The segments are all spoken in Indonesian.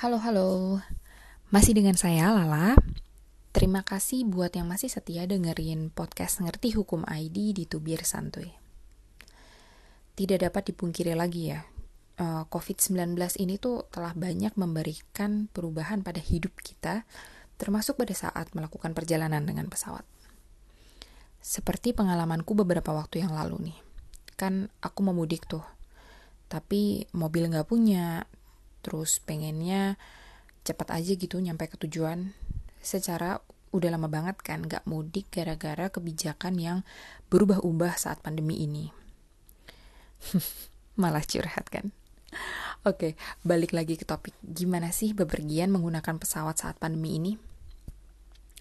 Halo, halo. Masih dengan saya, Lala. Terima kasih buat yang masih setia dengerin podcast Ngerti Hukum ID di Tubir Santuy. Tidak dapat dipungkiri lagi ya, eh, COVID-19 ini tuh telah banyak memberikan perubahan pada hidup kita, termasuk pada saat melakukan perjalanan dengan pesawat. Seperti pengalamanku beberapa waktu yang lalu nih. Kan aku mau mudik tuh, tapi mobil nggak punya, terus pengennya cepat aja gitu nyampe ke tujuan. Secara udah lama banget kan gak mudik gara-gara kebijakan yang berubah-ubah saat pandemi ini. Malah curhat kan. Oke balik lagi ke topik. Gimana sih bepergian menggunakan pesawat saat pandemi ini?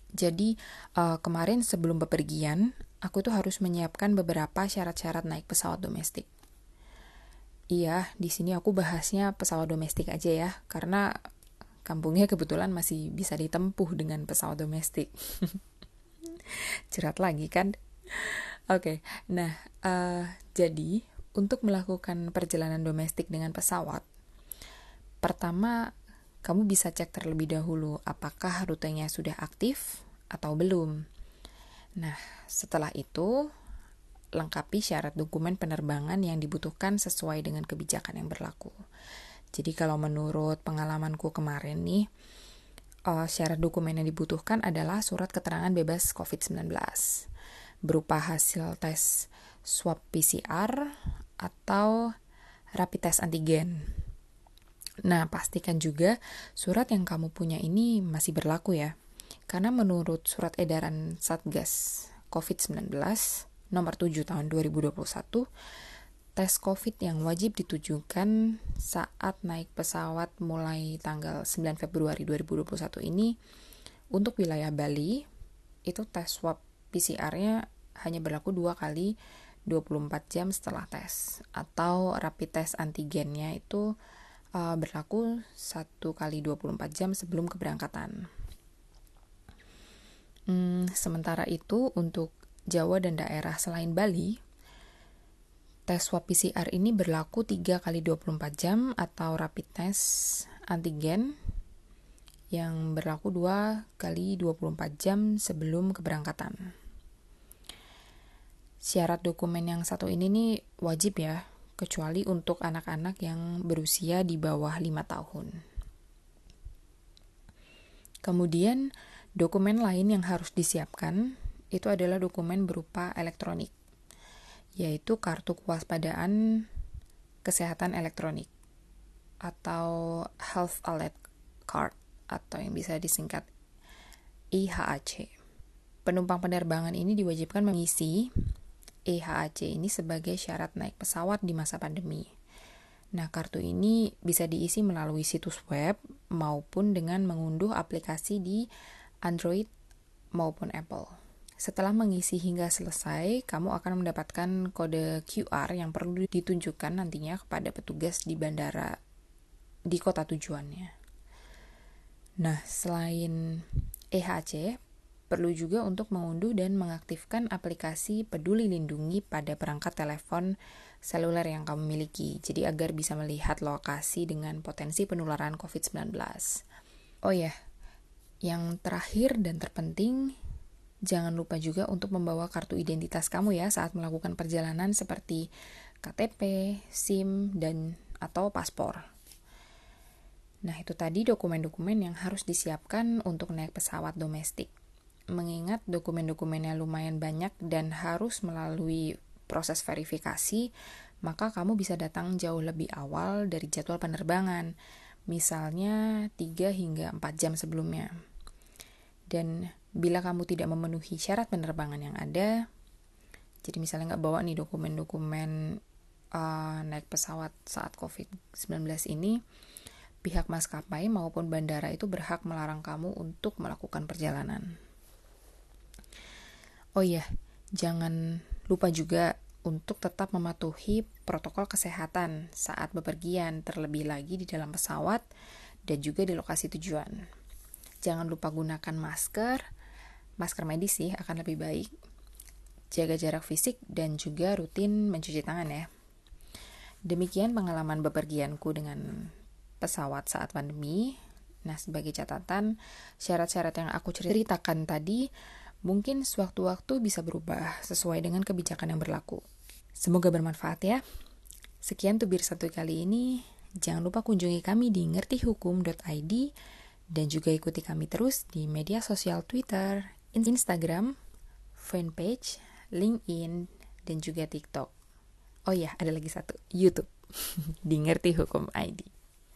Jadi uh, kemarin sebelum bepergian aku tuh harus menyiapkan beberapa syarat-syarat naik pesawat domestik Iya, di sini aku bahasnya pesawat domestik aja ya, karena kampungnya kebetulan masih bisa ditempuh dengan pesawat domestik. Cerat lagi kan? Oke, okay, nah uh, jadi untuk melakukan perjalanan domestik dengan pesawat, pertama kamu bisa cek terlebih dahulu apakah rutenya sudah aktif atau belum. Nah, setelah itu lengkapi syarat dokumen penerbangan yang dibutuhkan sesuai dengan kebijakan yang berlaku. Jadi kalau menurut pengalamanku kemarin nih, uh, syarat dokumen yang dibutuhkan adalah surat keterangan bebas COVID-19 berupa hasil tes swab PCR atau rapid test antigen. Nah, pastikan juga surat yang kamu punya ini masih berlaku ya. Karena menurut surat edaran Satgas COVID-19, nomor 7 tahun 2021, tes COVID yang wajib ditujukan saat naik pesawat mulai tanggal 9 Februari 2021 ini untuk wilayah Bali itu tes swab PCR-nya hanya berlaku dua kali 24 jam setelah tes atau rapid test antigennya itu uh, berlaku satu kali 24 jam sebelum keberangkatan. Hmm, sementara itu untuk Jawa dan daerah selain Bali, tes swab PCR ini berlaku 3 kali 24 jam atau rapid test antigen yang berlaku 2 kali 24 jam sebelum keberangkatan. Syarat dokumen yang satu ini nih wajib ya, kecuali untuk anak-anak yang berusia di bawah 5 tahun. Kemudian, dokumen lain yang harus disiapkan itu adalah dokumen berupa elektronik, yaitu kartu kewaspadaan kesehatan elektronik atau Health Alert Card atau yang bisa disingkat IHAC. Penumpang penerbangan ini diwajibkan mengisi IHAC ini sebagai syarat naik pesawat di masa pandemi. Nah, kartu ini bisa diisi melalui situs web maupun dengan mengunduh aplikasi di Android maupun Apple. Setelah mengisi hingga selesai, kamu akan mendapatkan kode QR yang perlu ditunjukkan nantinya kepada petugas di bandara di kota tujuannya. Nah, selain EHC, perlu juga untuk mengunduh dan mengaktifkan aplikasi Peduli Lindungi pada perangkat telepon seluler yang kamu miliki, jadi agar bisa melihat lokasi dengan potensi penularan COVID-19. Oh ya, yang terakhir dan terpenting, Jangan lupa juga untuk membawa kartu identitas kamu ya saat melakukan perjalanan seperti KTP, SIM, dan atau paspor. Nah, itu tadi dokumen-dokumen yang harus disiapkan untuk naik pesawat domestik. Mengingat dokumen-dokumennya lumayan banyak dan harus melalui proses verifikasi, maka kamu bisa datang jauh lebih awal dari jadwal penerbangan, misalnya 3 hingga 4 jam sebelumnya. Dan bila kamu tidak memenuhi syarat penerbangan yang ada, jadi misalnya nggak bawa nih dokumen-dokumen uh, naik pesawat saat COVID-19 ini, pihak maskapai maupun bandara itu berhak melarang kamu untuk melakukan perjalanan. Oh iya, jangan lupa juga untuk tetap mematuhi protokol kesehatan saat bepergian, terlebih lagi di dalam pesawat dan juga di lokasi tujuan. Jangan lupa gunakan masker, masker medis sih akan lebih baik. Jaga jarak fisik dan juga rutin mencuci tangan ya. Demikian pengalaman bepergianku dengan pesawat saat pandemi. Nah, sebagai catatan, syarat-syarat yang aku ceritakan tadi mungkin sewaktu-waktu bisa berubah sesuai dengan kebijakan yang berlaku. Semoga bermanfaat ya. Sekian tubir satu kali ini. Jangan lupa kunjungi kami di ngertihukum.id dan juga ikuti kami terus di media sosial Twitter, Instagram, fanpage, LinkedIn, dan juga TikTok. Oh ya, ada lagi satu, YouTube. di Ngerti Hukum ID.